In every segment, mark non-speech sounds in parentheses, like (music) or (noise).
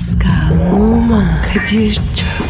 Pascal, Oman, Kadir çok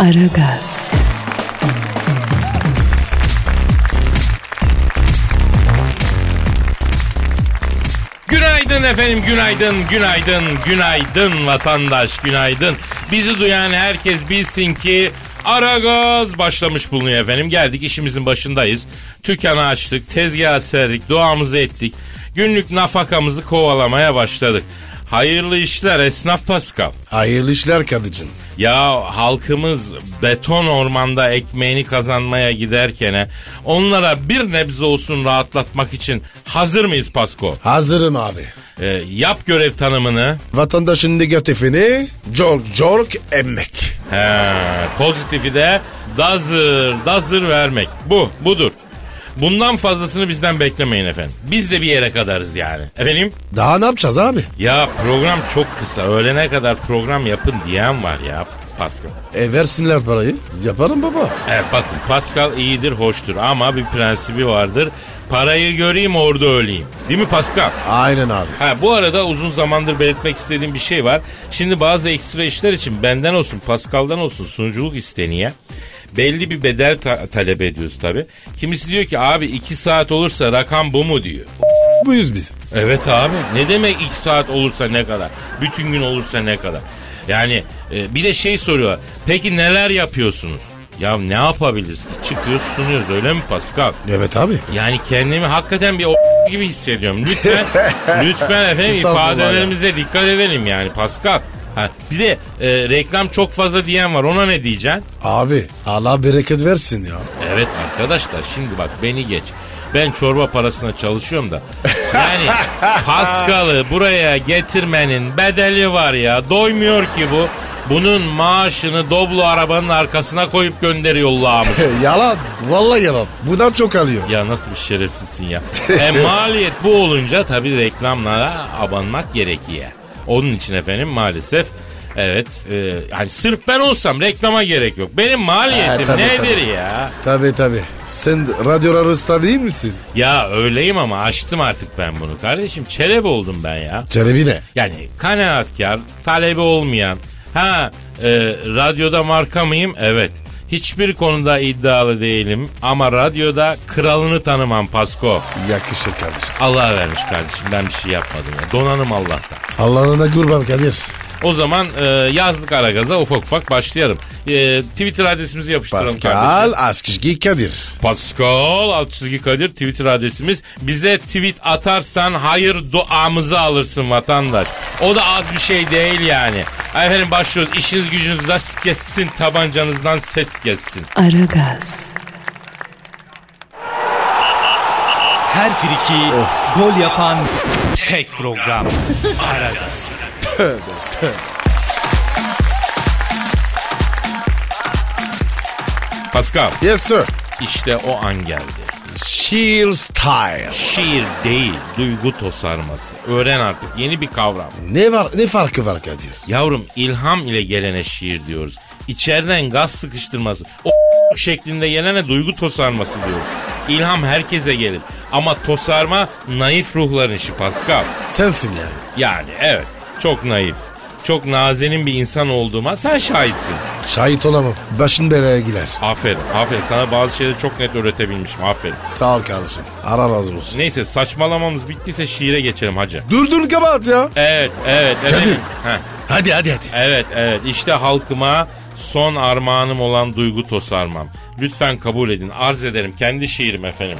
Aragaz, Günaydın efendim, günaydın, günaydın, günaydın vatandaş, günaydın. Bizi duyan herkes bilsin ki Aragaz başlamış bulunuyor efendim. Geldik işimizin başındayız. Tükkanı açtık, tezgah serdik, duamızı ettik. Günlük nafakamızı kovalamaya başladık. Hayırlı işler esnaf Pascal. Hayırlı işler kadıcım. Ya halkımız beton ormanda ekmeğini kazanmaya giderken onlara bir nebze olsun rahatlatmak için hazır mıyız Pasko? Hazırım abi. Ee, yap görev tanımını. Vatandaşın negatifini cork cork emmek. He, pozitifi de dazır dazır vermek. Bu budur. Bundan fazlasını bizden beklemeyin efendim. Biz de bir yere kadarız yani. Efendim? Daha ne yapacağız abi? Ya program çok kısa. Öğlene kadar program yapın diyen var ya Pascal. E versinler parayı. Yaparım baba. Evet bakın Pascal iyidir, hoştur ama bir prensibi vardır. Parayı göreyim orada öleyim. Değil mi Pascal? Aynen abi. Ha bu arada uzun zamandır belirtmek istediğim bir şey var. Şimdi bazı ekstra işler için benden olsun, Pascal'dan olsun sunuculuk isteniye belli bir bedel ta- talep ediyoruz tabi. Kimisi diyor ki abi iki saat olursa rakam bu mu diyor. Buyuz biz. Evet abi ne demek iki saat olursa ne kadar? Bütün gün olursa ne kadar? Yani e, bir de şey soruyor. Peki neler yapıyorsunuz? Ya ne yapabiliriz ki? Çıkıyoruz sunuyoruz öyle mi Pascal? Evet abi. Yani kendimi hakikaten bir o gibi hissediyorum. Lütfen, (laughs) lütfen efendim ifadelerimize dikkat edelim yani Pascal. Ha, bir de e, reklam çok fazla diyen var ona ne diyeceksin? Abi Allah bereket versin ya. Evet arkadaşlar şimdi bak beni geç. Ben çorba parasına çalışıyorum da. Yani (laughs) Paskal'ı buraya getirmenin bedeli var ya. Doymuyor ki bu. Bunun maaşını Doblo arabanın arkasına koyup gönderiyorlarmış. (laughs) yalan. Vallahi yalan. Bundan çok alıyor. Ya nasıl bir şerefsizsin ya. (laughs) e, maliyet bu olunca tabii reklamlara abanmak gerekiyor. Onun için efendim maalesef evet e, yani sırf ben olsam reklama gerek yok. Benim maliyetim Ha, tabii, nedir tabii. ya? Tabii tabii. Sen radyo arası değil misin? Ya öyleyim ama açtım artık ben bunu kardeşim. Çelebi oldum ben ya. Cerebi ne? Yani kanaatkar, talebi olmayan. Ha e, radyoda marka mıyım? Evet. Hiçbir konuda iddialı değilim ama radyoda kralını tanımam Pasko. Yakışır kardeşim. Allah vermiş kardeşim ben bir şey yapmadım ya. Donanım Allah'tan. Allah'ına kurban Kadir. O zaman e, yazlık ara gaza ufak ufak başlayalım. E, Twitter adresimizi yapıştıralım Pascal kardeşim. Askışgi Kadir. Pascal alt çizgi Kadir Twitter adresimiz. Bize tweet atarsan hayır duamızı alırsın vatandaş. O da az bir şey değil yani. Efendim başlıyoruz. İşiniz gücünüz rast kessin tabancanızdan ses kessin. Aragaz, Her friki gol yapan tek program. Aragaz. Pascal Yes sir. işte o an geldi. Sheer style. Şiir değil duygu tosarması. Öğren artık yeni bir kavram. Ne var ne farkı var Kadir? Yavrum ilham ile gelene şiir diyoruz. İçeriden gaz sıkıştırması. O şeklinde gelene duygu tosarması diyoruz. İlham herkese gelir. Ama tosarma naif ruhların işi Pascal. Sensin yani. Yani evet çok naif. Çok nazenin bir insan olduğuma sen şahitsin. Şahit olamam. Başın belaya girer. Aferin aferin sana bazı şeyleri çok net öğretebilmişim aferin. Sağ ol kardeşim. Ara razı olsun. Neyse saçmalamamız bittiyse şiire geçelim hacı. Dur dur kabahat ya. Evet evet evet. Kadir. Heh. Hadi hadi hadi. Evet evet işte halkıma son armağanım olan duygu tosarmam. Lütfen kabul edin arz ederim kendi şiirim efendim.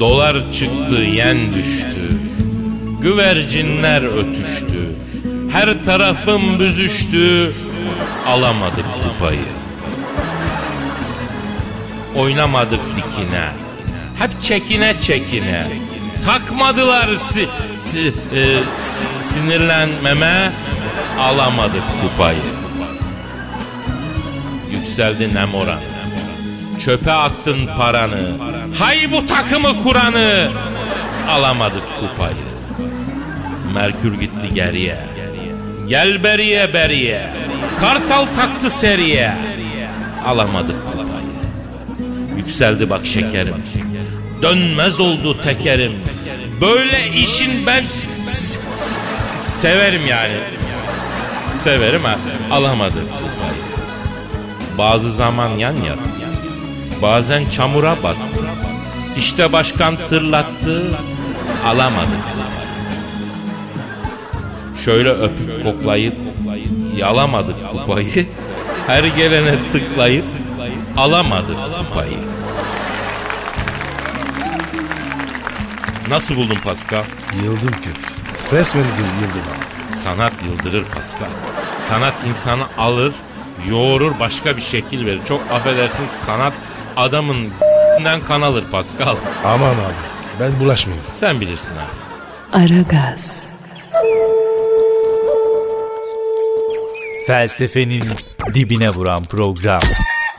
Dolar çıktı yen düştü. Güvercinler ötüştü. Her tarafım büzüştü. Alamadık kupayı. oynamadık dikine. Hep çekine çekine. Takmadılar si, si- e, si- sinirlenmeme alamadık kupayı. Yükseldi Nemoran. Çöpe attın paranı. Hay bu takımı kuranı. Alamadık kupayı. Merkür gitti geriye. Gel beriye beriye. Kartal taktı seriye. Alamadık kupayı. Yükseldi bak şekerim. Dönmez oldu tekerim. Böyle işin ben severim yani. Severim ha. Alamadık kupayı. Bazı zaman yan yattı. Bazen çamura battı. İşte başkan tırlattı. Alamadık. Şöyle öpüp koklayıp yalamadık kupayı. Her gelene tıklayıp alamadık kupayı. Nasıl buldun Pascal? Yıldım Kadir. Resmen yıldım abi. Sanat yıldırır Pascal. Sanat insanı alır, yoğurur, başka bir şekil verir. Çok affedersin sanat adamın kan alır Pascal. Aman abi ben bulaşmayayım. Sen bilirsin abi. Aragaz, Felsefenin dibine vuran program.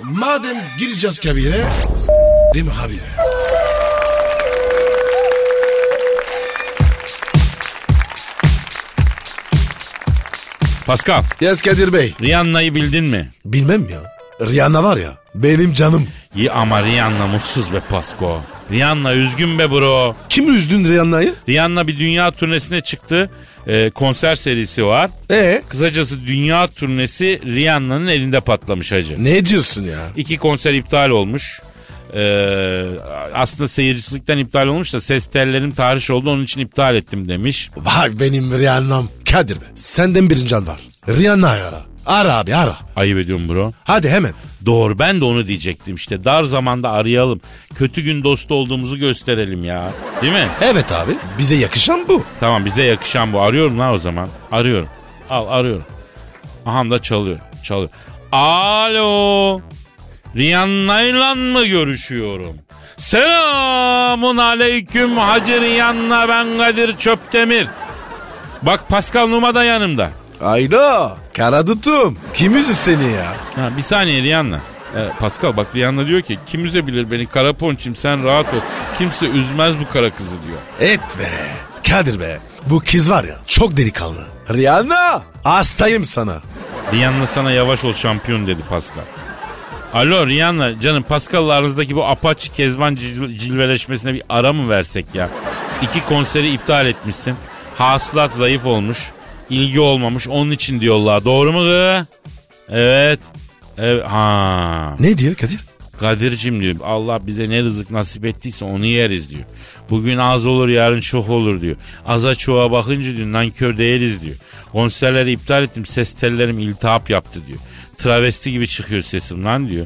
Madem gireceğiz kabire s**rim habire. Pascal, Yes Kadir Bey. Rihanna'yı bildin mi? Bilmem ya. Rihanna var ya benim canım. İyi ama Rihanna mutsuz be Pasko. Rihanna üzgün be bro. Kim üzdün Rihanna'yı? Rihanna bir dünya turnesine çıktı. Ee, konser serisi var. Ee? Kısacası dünya turnesi Rihanna'nın elinde patlamış hacı. Ne diyorsun ya? İki konser iptal olmuş. Ee, aslında seyircilikten iptal olmuş da ses tellerim tarih oldu onun için iptal ettim demiş. Vay benim Rihanna'm. Kadir be senden bir can var. Rihanna'yı ara. Ara abi ara. Ayıp ediyorum bro. Hadi hemen. Doğru ben de onu diyecektim işte. Dar zamanda arayalım. Kötü gün dostu olduğumuzu gösterelim ya. Değil mi? Evet abi bize yakışan bu. Tamam bize yakışan bu. Arıyorum lan o zaman. Arıyorum. Al arıyorum. Aha da çalıyor. Çalıyor. Alo. Rihanna'yla mı görüşüyorum? Selamun aleyküm Hacı Rihanna ben Kadir Çöptemir. Bak Pascal Numa da yanımda. Ayda. Karadutum. Kim üzdü seni ya? Ha, bir saniye Rihanna. Ee, Pascal bak Rihanna diyor ki kim üzebilir beni kara ponçim sen rahat ol. Kimse üzmez bu kara kızı diyor. Et be. Kadir be. Bu kız var ya çok delikanlı. Rihanna. Hastayım sana. Rihanna sana yavaş ol şampiyon dedi Pascal. Alo Rihanna canım Pascal'la aranızdaki bu apaçı kezban cil- cilveleşmesine bir ara mı versek ya? İki konseri iptal etmişsin. Hasılat zayıf olmuş. ilgi olmamış onun için diyorlar. Doğru mu kız? Evet. Evet. Ha. Ne diyor Kadir? Kadir'cim diyor Allah bize ne rızık nasip ettiyse onu yeriz diyor. Bugün az olur yarın çok olur diyor. Aza çoğa bakınca diyor nankör değiliz diyor. Konserleri iptal ettim ses tellerim iltihap yaptı diyor. Travesti gibi çıkıyor sesim lan diyor.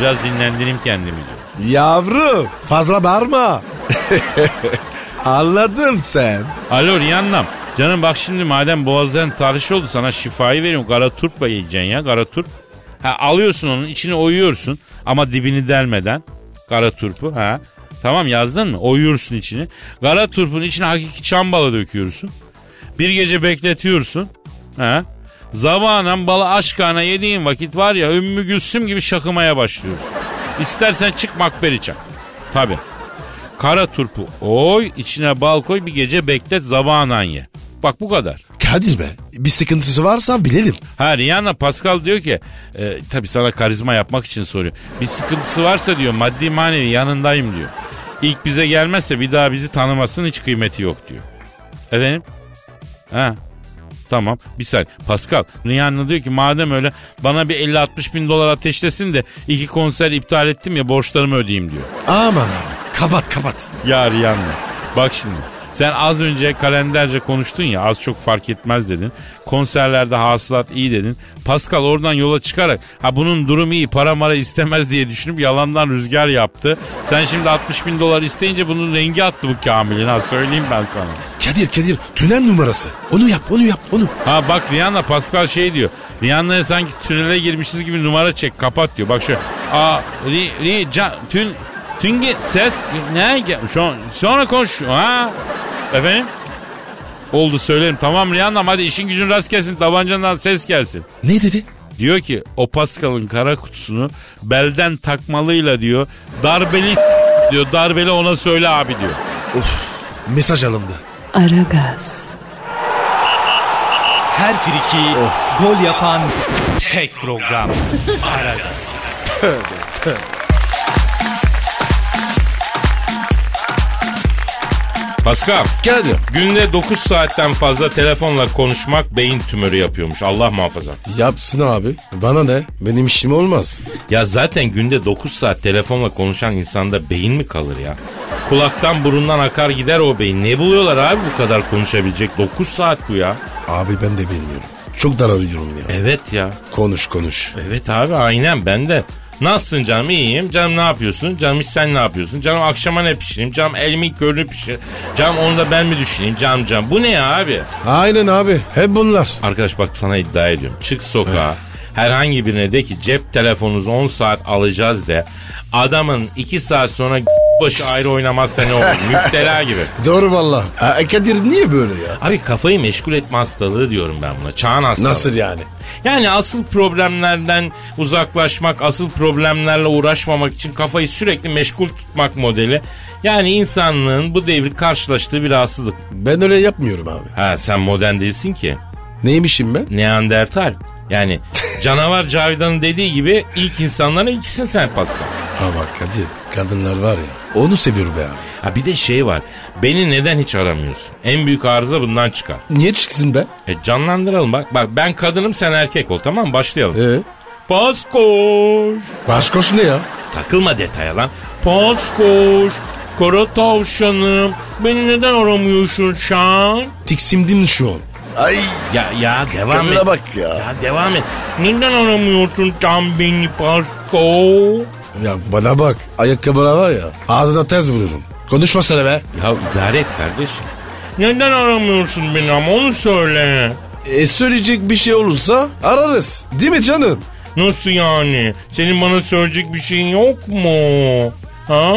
Biraz dinlendireyim kendimi diyor. Yavrum fazla bağırma. (laughs) Anladım sen. Alo Rihanna'm. Canım bak şimdi madem boğazların tarih oldu sana şifayı veriyorum. Kara turpla yiyeceksin ya kara turp. Ha, alıyorsun onun içine oyuyorsun ama dibini delmeden. Kara turpu ha. Tamam yazdın mı? Oyuyorsun içini. Kara turpun içine hakiki çam balı döküyorsun. Bir gece bekletiyorsun. Ha. Zavanan balı aşkana yediğin vakit var ya Ümmü Gülsüm gibi şakımaya başlıyorsun. İstersen çık makberi çak. Tabi. Kara turpu oy içine bal koy bir gece beklet zavanan ye. Bak bu kadar. Kadir be bir sıkıntısı varsa bilelim. Ha Rihanna Pascal diyor ki e, tabi sana karizma yapmak için soruyor. Bir sıkıntısı varsa diyor maddi manevi yanındayım diyor. İlk bize gelmezse bir daha bizi tanımasın hiç kıymeti yok diyor. Efendim? Ha Tamam bir saniye. Pascal Rihanna diyor ki madem öyle bana bir 50-60 bin dolar ateşlesin de iki konser iptal ettim ya borçlarımı ödeyeyim diyor. Aman abi kapat kapat. Ya Rihanna bak şimdi sen az önce kalenderce konuştun ya az çok fark etmez dedin. Konserlerde hasılat iyi dedin. Pascal oradan yola çıkarak ha bunun durumu iyi para mara istemez diye düşünüp yalandan rüzgar yaptı. Sen şimdi 60 bin dolar isteyince bunun rengi attı bu Kamil'in ha söyleyeyim ben sana. Kadir Kadir tünel numarası. Onu yap onu yap onu. Ha bak Rihanna Pascal şey diyor. Rihanna'ya sanki tünele girmişiz gibi numara çek kapat diyor. Bak şu. Aa ri, ri, can, tün, tünge ses ne? Şu an, sonra konuş. Ha? Efendim? Oldu söylerim. Tamam Rihanna hadi işin gücün rast gelsin. Tabancandan ses gelsin. Ne dedi? Diyor ki o Pascal'ın kara kutusunu belden takmalıyla diyor. Darbeli diyor. Darbeli ona söyle abi diyor. Mesaj alındı. Aragaz, Her friki gol yapan tek program. Aragaz. Pascal Kadir. günde 9 saatten fazla telefonla konuşmak beyin tümörü yapıyormuş. Allah muhafaza. Yapsın abi. Bana ne? Benim işim olmaz. Ya zaten günde 9 saat telefonla konuşan insanda beyin mi kalır ya? Kulaktan burundan akar gider o beyin. Ne buluyorlar abi bu kadar konuşabilecek? 9 saat bu ya. Abi ben de bilmiyorum. Çok dararıyorum ya. Evet ya. Konuş konuş. Evet abi aynen ben de. Nasılsın canım iyiyim. Canım ne yapıyorsun? Canım hiç sen ne yapıyorsun? Canım akşama ne pişireyim? Canım elimin körünü pişir. Canım onu da ben mi düşüneyim? Canım canım. Bu ne ya abi? Aynen abi. Hep bunlar. Arkadaş bak sana iddia ediyorum. Çık sokağa. Herhangi birine de ki cep telefonunuzu 10 saat alacağız de. Adamın 2 saat sonra (laughs) başı ayrı oynamazsa ne olur? Müptela gibi. Doğru valla. Aa, Kadir niye böyle ya? Abi kafayı meşgul etme hastalığı diyorum ben buna. Çağın hastalığı. Nasıl yani? Yani asıl problemlerden uzaklaşmak, asıl problemlerle uğraşmamak için kafayı sürekli meşgul tutmak modeli. Yani insanlığın bu devri karşılaştığı bir rahatsızlık. Ben öyle yapmıyorum abi. Ha sen modern değilsin ki. Neymişim ben? Neandertal. Yani (laughs) canavar Cavidan'ın dediği gibi ilk insanların ilkisin sen Pascal. Ha bak Kadir. Kadınlar var ya. Onu seviyorum be abi. Ha bir de şey var. Beni neden hiç aramıyorsun? En büyük arıza bundan çıkar. Niye çıksın be? E canlandıralım bak. Bak ben kadınım sen erkek ol tamam mı? Başlayalım. Ee? Paskoş. Başkoş ne ya? Takılma detaya lan. Paskoş. Kara tavşanım. Beni neden aramıyorsun şan? Tiksimdin şu an. Ay. Ya ya devam Kadına et. bak ya. Ya devam et. Neden aramıyorsun can beni Pasko? Ya bana bak. Ayakkabılar var ya. Ağzına ters vururum. Konuşma sana be. Ya idare et kardeşim. Neden aramıyorsun beni ama onu söyle. E söyleyecek bir şey olursa ararız. Değil mi canım? Nasıl yani? Senin bana söyleyecek bir şeyin yok mu? Ha?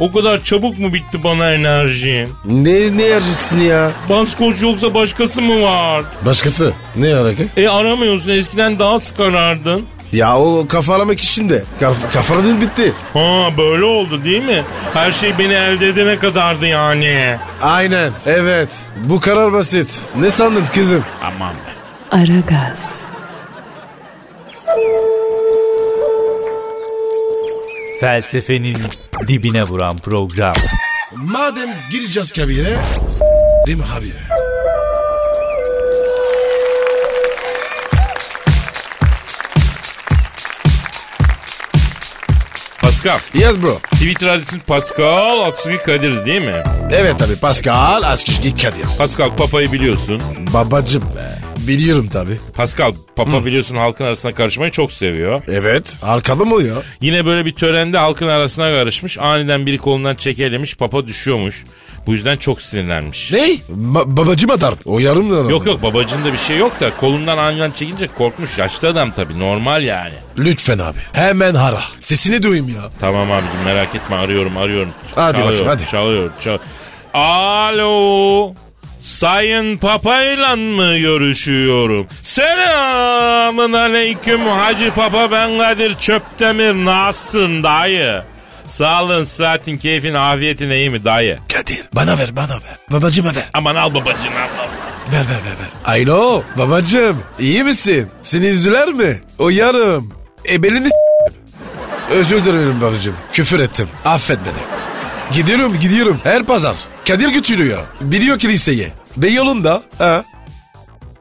O kadar çabuk mu bitti bana enerjin? Ne ne yercisin ya? Baskoç yoksa başkası mı var? Başkası. Ne alaka? E aramıyorsun eskiden daha sık arardın. Ya o kafalamak işinde. Kaf kafaladın bitti. Ha böyle oldu değil mi? Her şey beni elde edene kadardı yani. Aynen. Evet. Bu karar basit. Ne sandın kızım? Aman be. Aragaz, Felsefenin dibine vuran program. Madem gireceğiz kabire. S**rim abi. Pascal. Yes bro. Twitter adresin Pascal Atsızgi Kadir değil mi? Evet abi Pascal Askışki Kadir. Pascal Papa'yı biliyorsun. Babacım be. Biliyorum tabi. Pascal Papa biliyorsun halkın arasına karışmayı çok seviyor. Evet. Arkalı mı ya? Yine böyle bir törende halkın arasına karışmış. Aniden biri kolundan çekelemiş. Papa düşüyormuş. Bu yüzden çok sinirlenmiş. Ne? Ba- babacım atar. O yarım da adam. Yok yok babacında bir şey yok da kolundan aniden çekince korkmuş. Yaşlı adam tabii normal yani. Lütfen abi. Hemen hara. Sesini duyayım ya. Tamam abicim merak etme arıyorum arıyorum. Hadi çalıyor, bakayım, hadi. Çalıyor çal. Alo. Sayın Papa'yla mı görüşüyorum? Selamın aleyküm Hacı Papa ben Kadir Çöptemir nasılsın dayı? Sağlığın, saatin, keyfin, afiyetin iyi mi dayı? Kadir bana ver bana ver. Babacıma ver. Aman al babacığım al. al. Ver ver ver ver. Alo babacım iyi misin? Seni üzdüler mi? O yarım. E belini s- Özür dilerim babacım. Küfür ettim. Affet beni. Gidiyorum gidiyorum. Her pazar. Kadir götürüyor. Biliyor kiliseyi. Ve yolunda. Ha.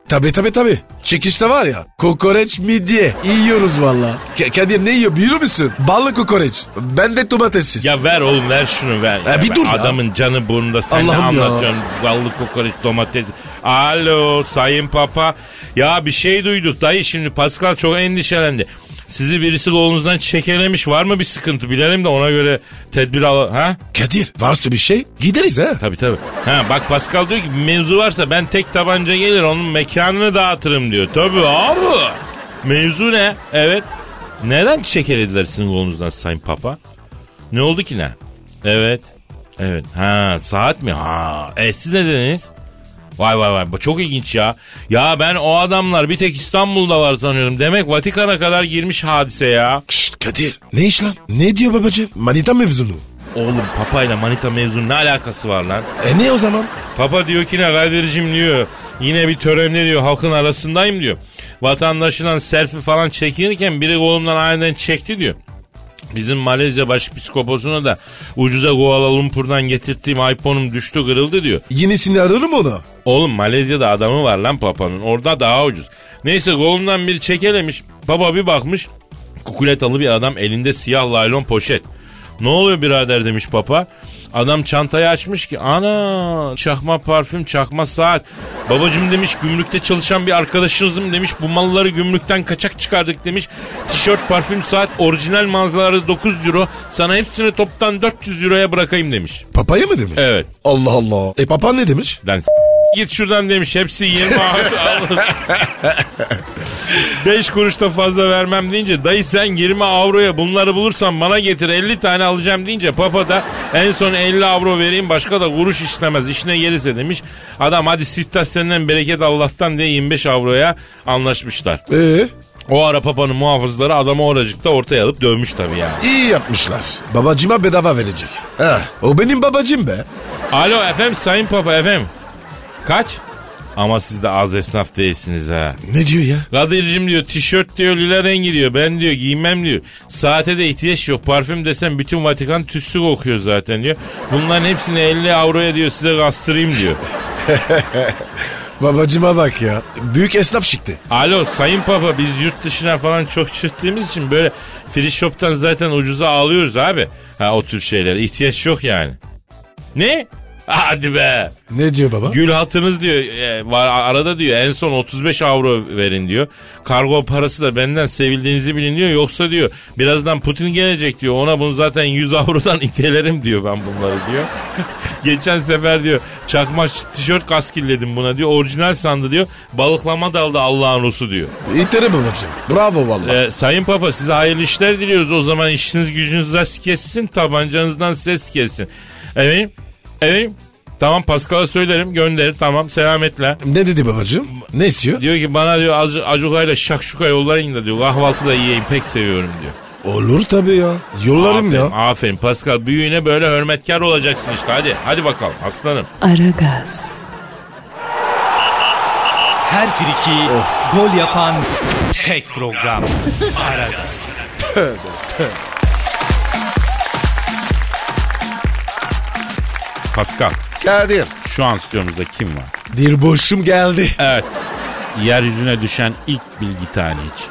Tabi tabi tabi. Çekişte var ya. Kokoreç midye. Yiyoruz valla. K- Kadir ne yiyor biliyor musun? Ballı kokoreç. Ben de domatessiz. Ya ver oğlum ver şunu ver. Ya bir dur ya. Adamın canı burnunda sen Allah'ım ne ya. anlatıyorsun? Ballı kokoreç domates. Alo sayın papa. Ya bir şey duyduk dayı şimdi Pascal çok endişelendi. Sizi birisi kolunuzdan çekelemiş. Var mı bir sıkıntı bilelim de ona göre tedbir al. Ha? Kadir varsa bir şey gideriz ha. Tabii tabii. Ha bak Pascal diyor ki mevzu varsa ben tek tabanca gelir onun mekanını dağıtırım diyor. Tabii abi. Mevzu ne? Evet. Neden çekelediler sizin kolunuzdan Sayın Papa? Ne oldu ki ne? Evet. Evet. Ha saat mi? Ha. E siz ne dediniz? Vay vay vay bu çok ilginç ya. Ya ben o adamlar bir tek İstanbul'da var sanıyorum. Demek Vatikan'a kadar girmiş hadise ya. Şşt Kadir ne iş lan? Ne diyor babacığım? Manita mevzunu. Oğlum papayla manita mevzunun ne alakası var lan? E ne o zaman? Papa diyor ki ne Kadir'cim diyor. Yine bir törende diyor halkın arasındayım diyor. Vatandaşından selfie falan çekilirken biri kolumdan aniden çekti diyor. Bizim Malezya başpiskoposuna da ucuza Kuala Lumpur'dan getirttiğim iPhone'um düştü kırıldı diyor. Yenisini ararım onu. Oğlum Malezya'da adamı var lan papanın. Orada daha ucuz. Neyse kolundan biri çekelemiş. Baba bir bakmış. Kukuletalı bir adam elinde siyah laylon poşet. Ne oluyor birader demiş papa. Adam çantayı açmış ki ana çakma parfüm çakma saat. Babacım demiş gümrükte çalışan bir arkadaşınızım demiş bu malları gümrükten kaçak çıkardık demiş. Tişört parfüm saat orijinal mağazalarda 9 euro sana hepsini toptan 400 euroya bırakayım demiş. Papaya mı demiş? Evet. Allah Allah. E papa ne demiş? Lan s- git şuradan demiş. Hepsi 20 avro. 5 kuruş da fazla vermem deyince dayı sen 20 avroya bunları bulursan bana getir 50 tane alacağım deyince papa da en son 50 avro vereyim başka da kuruş istemez işine gelirse demiş. Adam hadi siftah senden bereket Allah'tan diye 25 avroya anlaşmışlar. Ee? O ara papanın muhafızları adamı oracıkta ortaya alıp dövmüş tabii yani. İyi yapmışlar. Babacıma bedava verecek. Ha, o benim babacım be. Alo efendim sayın papa efendim. Kaç? Ama siz de az esnaf değilsiniz ha. Ne diyor ya? Kadir'cim diyor tişört diyor lila rengi diyor. Ben diyor giymem diyor. Saate de ihtiyaç yok. Parfüm desem bütün Vatikan tüssü kokuyor zaten diyor. Bunların hepsini 50 avroya diyor size kastırayım diyor. (laughs) Babacıma bak ya. Büyük esnaf çıktı. Alo sayın papa biz yurt dışına falan çok çıktığımız için böyle free shop'tan zaten ucuza alıyoruz abi. Ha o tür şeyler ihtiyaç yok yani. Ne? Hadi be. Ne diyor baba? Gül hatınız diyor e, var arada diyor en son 35 avro verin diyor. Kargo parası da benden sevildiğinizi bilin diyor. Yoksa diyor birazdan Putin gelecek diyor. Ona bunu zaten 100 avrodan (laughs) itelerim diyor ben bunları diyor. (laughs) Geçen sefer diyor çakma tişört kaskilledim buna diyor. Orijinal sandı diyor. Balıklama daldı Allah'ın Rusu diyor. İteri babacım. Bravo valla. Ee, Sayın Papa size hayırlı işler diliyoruz. O zaman işiniz gücünüz rast kessin. Tabancanızdan ses kessin. Evet. Evet. Tamam Pascal'a söylerim gönderir tamam selametle. Ne dedi babacım? Ne istiyor? Diyor ki bana diyor acı, acukayla şakşuka yollayın da diyor kahvaltıda yiyeyim pek seviyorum diyor. Olur tabii ya. Yollarım aferin, ya. Aferin Pascal büyüğüne böyle hürmetkar olacaksın işte hadi hadi bakalım aslanım. Aragaz, Her friki gol yapan tek program. Aragaz. Pascal Kadir. şu an stüdyomuzda kim var? Bir boşum geldi. Evet. Yeryüzüne düşen ilk bilgi taneci.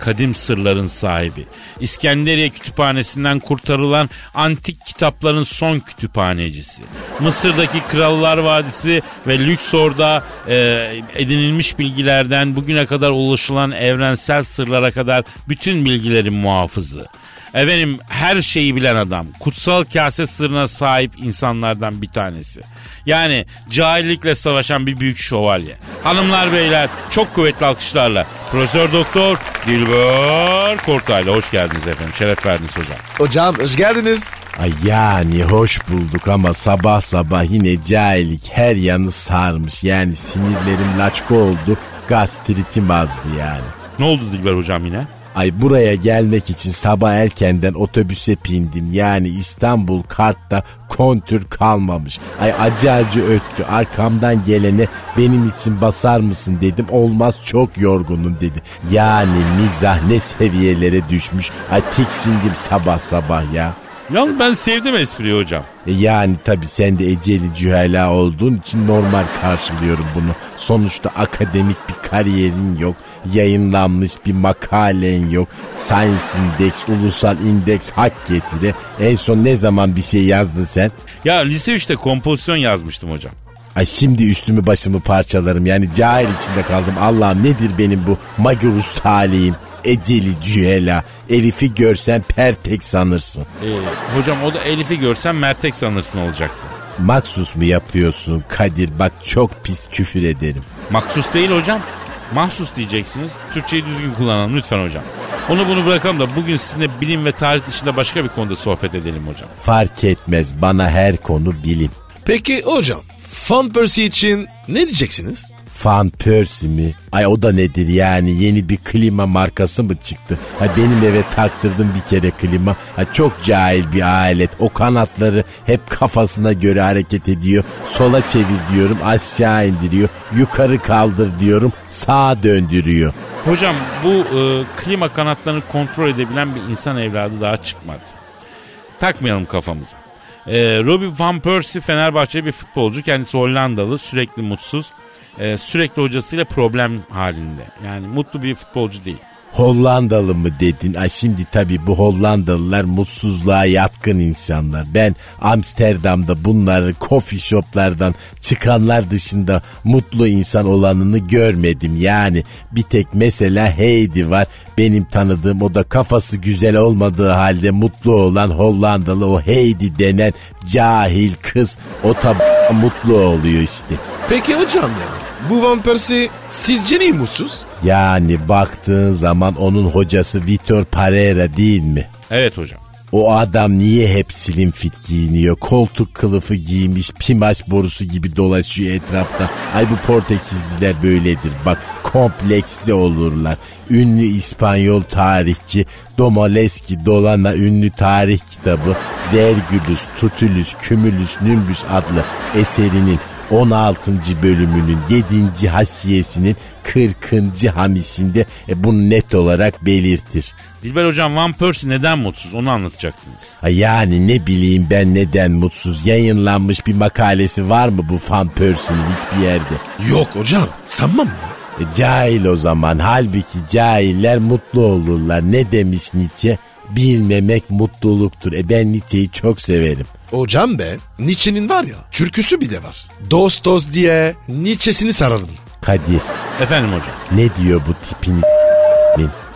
Kadim sırların sahibi. İskenderiye kütüphanesinden kurtarılan antik kitapların son kütüphanecisi. Mısır'daki Krallar Vadisi ve Lüksor'da e, edinilmiş bilgilerden bugüne kadar ulaşılan evrensel sırlara kadar bütün bilgilerin muhafızı. Efendim her şeyi bilen adam. Kutsal kase sırrına sahip insanlardan bir tanesi. Yani cahillikle savaşan bir büyük şövalye. Hanımlar beyler çok kuvvetli alkışlarla. Profesör Doktor Dilber Kortaylı hoş geldiniz efendim. Şeref verdiniz hocam. Hocam hoş geldiniz. Ay yani hoş bulduk ama sabah sabah yine cahillik her yanı sarmış. Yani sinirlerim laçka oldu, gastritim azdı yani. Ne oldu Dilber hocam yine? Ay buraya gelmek için sabah erkenden otobüse bindim. Yani İstanbul kartta kontür kalmamış. Ay acı acı öttü. Arkamdan gelene benim için basar mısın dedim. Olmaz çok yorgunum dedi. Yani mizah ne seviyelere düşmüş. Ay tiksindim sabah sabah ya. Yalnız ben sevdim espriyi hocam. E Yani tabi sen de eceli cühela olduğun için normal karşılıyorum bunu. Sonuçta akademik bir kariyerin yok. Yayınlanmış bir makalen yok. Science Index, ulusal indeks hak getire. En son ne zaman bir şey yazdın sen? Ya lise 3'te kompozisyon yazmıştım hocam. Ay şimdi üstümü başımı parçalarım. Yani cahil içinde kaldım. Allah'ım nedir benim bu magurus talihim? Eceli cühela. Elif'i görsen pertek sanırsın. Ee, hocam o da Elif'i görsen Mertek sanırsın olacaktı. Maksus mu yapıyorsun Kadir? Bak çok pis küfür ederim. Maksus değil hocam. Mahsus diyeceksiniz. Türkçeyi düzgün kullanalım lütfen hocam. Onu bunu bırakalım da bugün sizinle bilim ve tarih dışında başka bir konuda sohbet edelim hocam. Fark etmez bana her konu bilim. Peki hocam Fan Persie için ne diyeceksiniz? Fan Persie mi? Ay o da nedir yani yeni bir klima markası mı çıktı? Ha benim eve taktırdım bir kere klima. Ha çok cahil bir alet. O kanatları hep kafasına göre hareket ediyor. Sola çevir diyorum aşağı indiriyor. Yukarı kaldır diyorum sağa döndürüyor. Hocam bu e, klima kanatlarını kontrol edebilen bir insan evladı daha çıkmadı. Takmayalım kafamıza. E, Robin Van Persie Fenerbahçe bir futbolcu. Kendisi Hollandalı. Sürekli mutsuz. E, sürekli hocasıyla problem halinde. Yani mutlu bir futbolcu değil. Hollandalı mı dedin? Ay şimdi tabii bu Hollandalılar mutsuzluğa yatkın insanlar. Ben Amsterdam'da bunları coffee shoplardan çıkanlar dışında mutlu insan olanını görmedim. Yani bir tek mesela Heidi var. Benim tanıdığım o da kafası güzel olmadığı halde mutlu olan Hollandalı o Heidi denen cahil kız. O tabi mutlu oluyor işte. Peki hocam ya bu Van Persie sizce niye mutsuz? Yani baktığın zaman onun hocası Vitor Pereira değil mi? Evet hocam. O adam niye hep slim fit giyiniyor? Koltuk kılıfı giymiş, pimaş borusu gibi dolaşıyor etrafta. Ay bu Portekizliler böyledir. Bak kompleksli olurlar. Ünlü İspanyol tarihçi Domoleski Dolana ünlü tarih kitabı Vergülüs, Tutulus, Kümülüs, Nümbüs adlı eserinin 16. bölümünün 7. hasiyesinin 40. hamisinde e, bunu net olarak belirtir. Dilber hocam Van Persie neden mutsuz onu anlatacaktınız. Ha Yani ne bileyim ben neden mutsuz yayınlanmış bir makalesi var mı bu Van Persie'nin hiçbir yerde? Yok hocam sanmam ya. E, cahil o zaman halbuki cahiller mutlu olurlar. Ne demiş Nietzsche? Bilmemek mutluluktur. E ben Nietzsche'yi çok severim. Hocam be Nietzsche'nin var ya türküsü bile var. Dost dost diye Nietzsche'sini sararım. Kadir Efendim hocam. ne diyor bu tipini?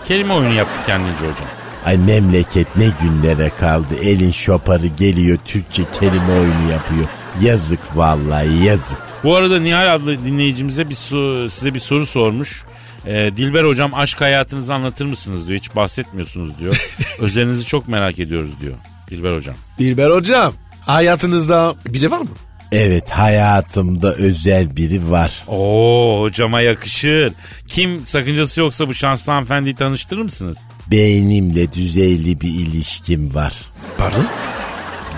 Kelime oyunu yaptı kendince hocam. Ay memleket ne günlere kaldı. Elin şoparı geliyor Türkçe kelime oyunu yapıyor. Yazık vallahi yazık. Bu arada Nihal adlı dinleyicimize bir su- size bir soru sormuş. Ee, Dilber hocam aşk hayatınızı anlatır mısınız diyor. Hiç bahsetmiyorsunuz diyor. (laughs) Özelinizi çok merak ediyoruz diyor. Dilber hocam. Dilber hocam hayatınızda biri var mı? Evet hayatımda özel biri var. Oo hocama yakışır. Kim sakıncası yoksa bu şanslı hanımefendiyi tanıştırır mısınız? Beynimle düzeyli bir ilişkim var. Pardon?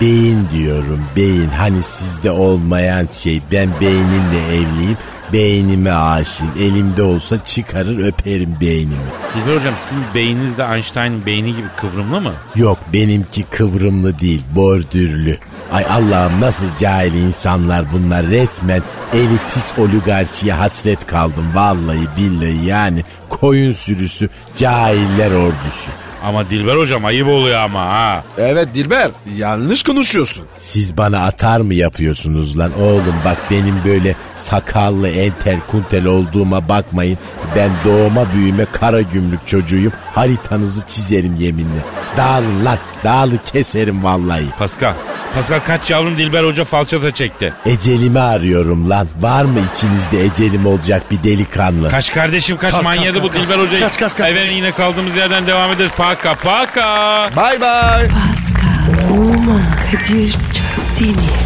Beyin diyorum beyin hani sizde olmayan şey ben beynimle evliyim beynime aşığım elimde olsa çıkarır öperim beynimi. Dilber hocam sizin beyniniz de Einstein'ın beyni gibi kıvrımlı mı? Yok benimki kıvrımlı değil bordürlü. Ay Allah'ım nasıl cahil insanlar bunlar resmen elitist oligarşiye hasret kaldım vallahi billahi yani koyun sürüsü cahiller ordusu. Ama Dilber hocam ayıp oluyor ama ha. Evet Dilber yanlış konuşuyorsun. Siz bana atar mı yapıyorsunuz lan oğlum bak benim böyle sakallı entel kuntel olduğuma bakmayın. Ben doğma büyüme kara gümrük çocuğuyum haritanızı çizerim yeminle. Dağılın lan dağılı keserim vallahi. Pascal. Pascal kaç yavrum Dilber hoca falçata çekti. Ecelimi arıyorum lan. Var mı içinizde ecelim olacak bir delikanlı? Kaç kardeşim kaç Kalk, manyadı kalk, bu kalk, Dilber kalk. hoca. Kaç, kaç, kaç. Efendim yine kaldığımız yerden devam ederiz. Paka paka. Bye bye. Pascal, Oman, Kadir çok değil mi?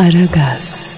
Aragaz.